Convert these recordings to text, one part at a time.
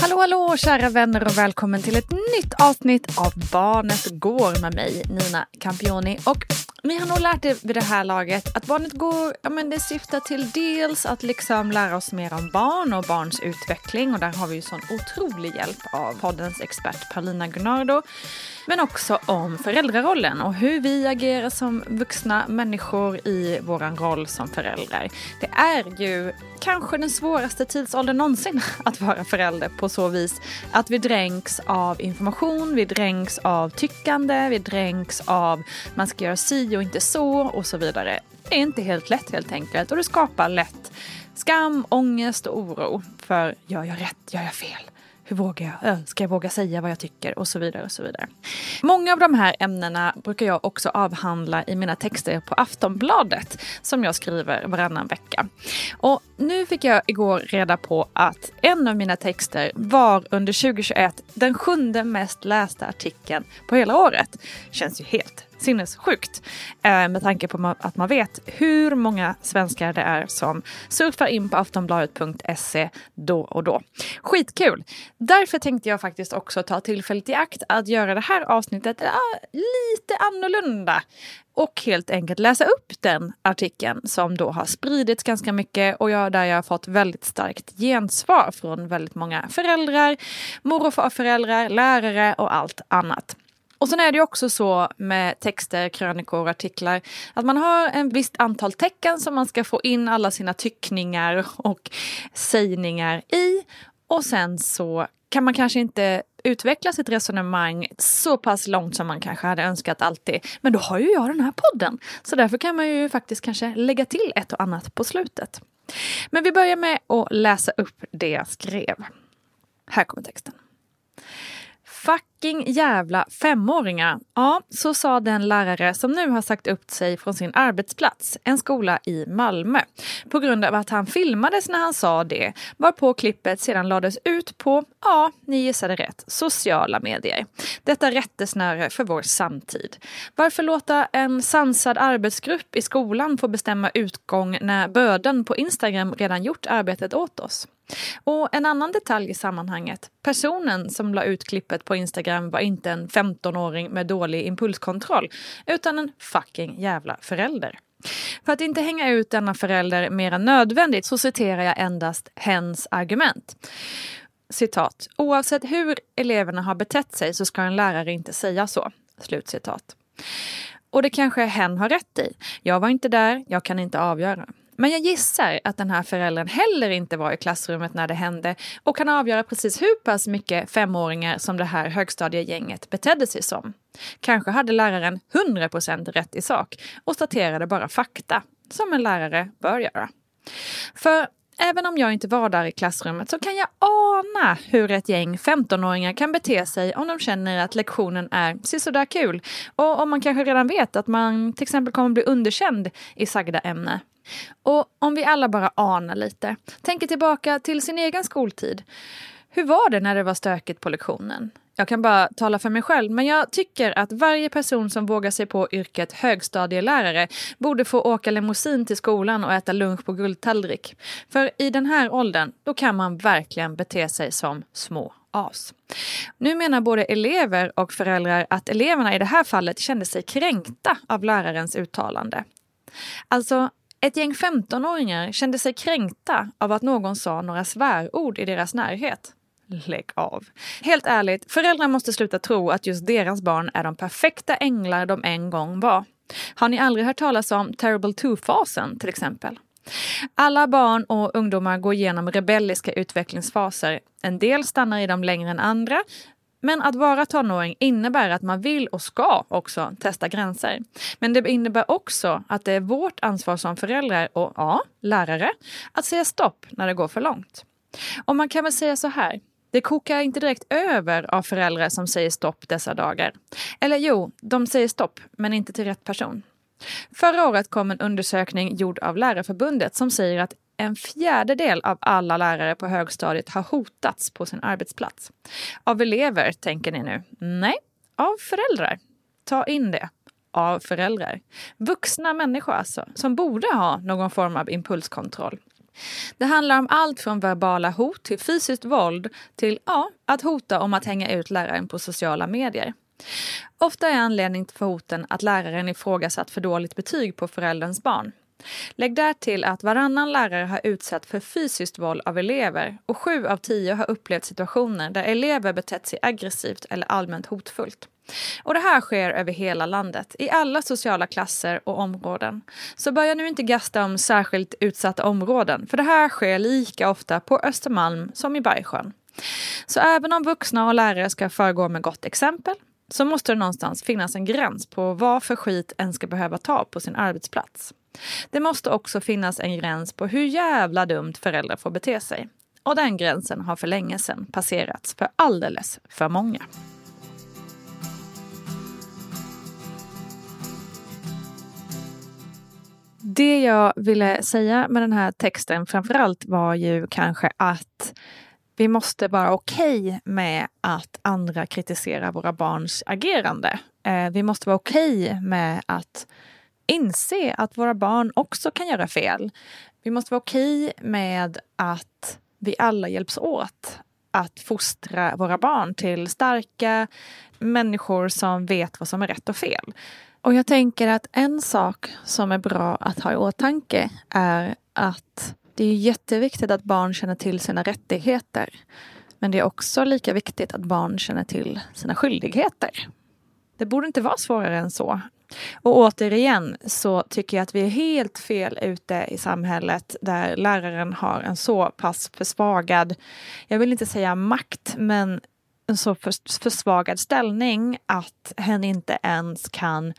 Hallå hallå kära vänner och välkommen till ett nytt avsnitt av Barnet går med mig Nina Campioni. Och vi har nog lärt det vid det här laget att Barnet går, ja men det syftar till dels att liksom lära oss mer om barn och barns utveckling och där har vi ju sån otrolig hjälp av poddens expert Paulina Gunnardo. Men också om föräldrarollen och hur vi agerar som vuxna människor i våran roll som föräldrar. Det är ju kanske den svåraste tidsåldern någonsin att vara förälder på så vis att vi dränks av information, vi dränks av tyckande, vi dränks av man ska göra si och inte så och så vidare. Det är inte helt lätt helt enkelt och det skapar lätt skam, ångest och oro för gör jag rätt, gör jag fel? Hur vågar jag? Ska jag våga säga vad jag tycker? Och så vidare. och så vidare. Många av de här ämnena brukar jag också avhandla i mina texter på Aftonbladet som jag skriver varannan vecka. Och nu fick jag igår reda på att en av mina texter var under 2021 den sjunde mest lästa artikeln på hela året. Känns ju helt sinnessjukt. Eh, med tanke på att man vet hur många svenskar det är som surfar in på aftonbladet.se då och då. Skitkul! Därför tänkte jag faktiskt också ta tillfället i akt att göra det här avsnittet äh, lite annorlunda och helt enkelt läsa upp den artikeln som då har spridits ganska mycket och jag, där jag har fått väldigt starkt gensvar från väldigt många föräldrar, mor och farföräldrar, lärare och allt annat. Och sen är det också så med texter, krönikor och artiklar att man har en visst antal tecken som man ska få in alla sina tyckningar och sägningar i. Och sen så kan man kanske inte utveckla sitt resonemang så pass långt som man kanske hade önskat alltid. Men då har ju jag den här podden. Så därför kan man ju faktiskt kanske lägga till ett och annat på slutet. Men vi börjar med att läsa upp det jag skrev. Här kommer texten. Fucking jävla femåringar. Ja, så sa den lärare som nu har sagt upp sig från sin arbetsplats, en skola i Malmö. På grund av att han filmades när han sa det, varpå klippet sedan lades ut på, ja, ni gissade rätt, sociala medier. Detta rättesnöre för vår samtid. Varför låta en sansad arbetsgrupp i skolan få bestämma utgång när böden på Instagram redan gjort arbetet åt oss? Och en annan detalj i sammanhanget. Personen som la ut klippet på Instagram var inte en 15-åring med dålig impulskontroll utan en fucking jävla förälder. För att inte hänga ut denna förälder mer än nödvändigt så citerar jag endast hens argument. Citat. Oavsett hur eleverna har betett sig så ska en lärare inte säga så. Slutcitat. Och det kanske hen har rätt i. Jag var inte där, jag kan inte avgöra. Men jag gissar att den här föräldern heller inte var i klassrummet när det hände och kan avgöra precis hur pass mycket femåringar som det här högstadiegänget betedde sig som. Kanske hade läraren 100% rätt i sak och staterade bara fakta, som en lärare bör göra. För även om jag inte var där i klassrummet så kan jag ana hur ett gäng 15-åringar kan bete sig om de känner att lektionen är sådär kul och om man kanske redan vet att man till exempel kommer bli underkänd i sagda ämne. Och om vi alla bara anar lite, tänker tillbaka till sin egen skoltid. Hur var det när det var stökigt på lektionen? Jag kan bara tala för mig själv, men jag tycker att varje person som vågar sig på yrket högstadielärare borde få åka limousin till skolan och äta lunch på guldtallrik. För i den här åldern, då kan man verkligen bete sig som små as. Nu menar både elever och föräldrar att eleverna i det här fallet kände sig kränkta av lärarens uttalande. Alltså, ett gäng 15-åringar kände sig kränkta av att någon sa några svärord i deras närhet. Lägg av. Helt ärligt, föräldrar måste sluta tro att just deras barn är de perfekta änglar de en gång var. Har ni aldrig hört talas om terrible two-fasen till exempel? Alla barn och ungdomar går igenom rebelliska utvecklingsfaser. En del stannar i dem längre än andra, men att vara tonåring innebär att man vill och ska också testa gränser. Men det innebär också att det är vårt ansvar som föräldrar och ja, lärare att säga stopp när det går för långt. Och man kan väl säga så här. Det kokar inte direkt över av föräldrar som säger stopp dessa dagar. Eller jo, de säger stopp, men inte till rätt person. Förra året kom en undersökning gjord av Lärarförbundet som säger att en fjärdedel av alla lärare på högstadiet har hotats på sin arbetsplats. Av elever, tänker ni nu? Nej, av föräldrar. Ta in det. Av föräldrar. Vuxna människor alltså, som borde ha någon form av impulskontroll. Det handlar om allt från verbala hot till fysiskt våld till ja, att hota om att hänga ut läraren på sociala medier. Ofta är anledningen för hoten att läraren ifrågasatt för dåligt betyg på förälderns barn. Lägg därtill att varannan lärare har utsatt för fysiskt våld av elever och sju av tio har upplevt situationer där elever betett sig aggressivt eller allmänt hotfullt. Och det här sker över hela landet, i alla sociala klasser och områden. Så börja nu inte gasta om särskilt utsatta områden, för det här sker lika ofta på Östermalm som i Bergsjön. Så även om vuxna och lärare ska föregå med gott exempel så måste det någonstans finnas en gräns på vad för skit en ska behöva ta på sin arbetsplats. Det måste också finnas en gräns på hur jävla dumt föräldrar får bete sig. Och den gränsen har för länge sedan passerats för alldeles för många. Det jag ville säga med den här texten framförallt var ju kanske att vi måste vara okej okay med att andra kritiserar våra barns agerande. Eh, vi måste vara okej okay med att inse att våra barn också kan göra fel. Vi måste vara okej okay med att vi alla hjälps åt att fostra våra barn till starka människor som vet vad som är rätt och fel. Och jag tänker att en sak som är bra att ha i åtanke är att det är jätteviktigt att barn känner till sina rättigheter. Men det är också lika viktigt att barn känner till sina skyldigheter. Det borde inte vara svårare än så. Och återigen så tycker jag att vi är helt fel ute i samhället där läraren har en så pass försvagad, jag vill inte säga makt, men en så försvagad ställning att hen inte ens kan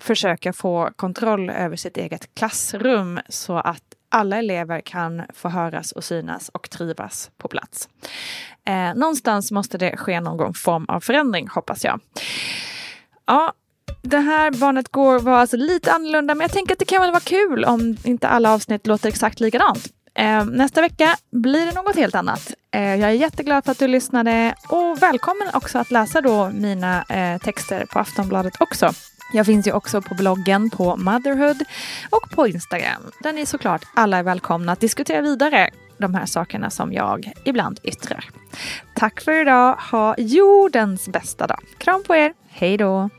försöka få kontroll över sitt eget klassrum så att alla elever kan få höras och synas och trivas på plats. Eh, någonstans måste det ske någon form av förändring, hoppas jag. Ja, det här Barnet Går var alltså lite annorlunda, men jag tänker att det kan väl vara kul om inte alla avsnitt låter exakt likadant. Eh, nästa vecka blir det något helt annat. Eh, jag är jätteglad för att du lyssnade och välkommen också att läsa då mina eh, texter på Aftonbladet också. Jag finns ju också på bloggen på Motherhood och på Instagram där ni såklart alla är välkomna att diskutera vidare de här sakerna som jag ibland yttrar. Tack för idag. Ha jordens bästa dag. Kram på er. Hej då.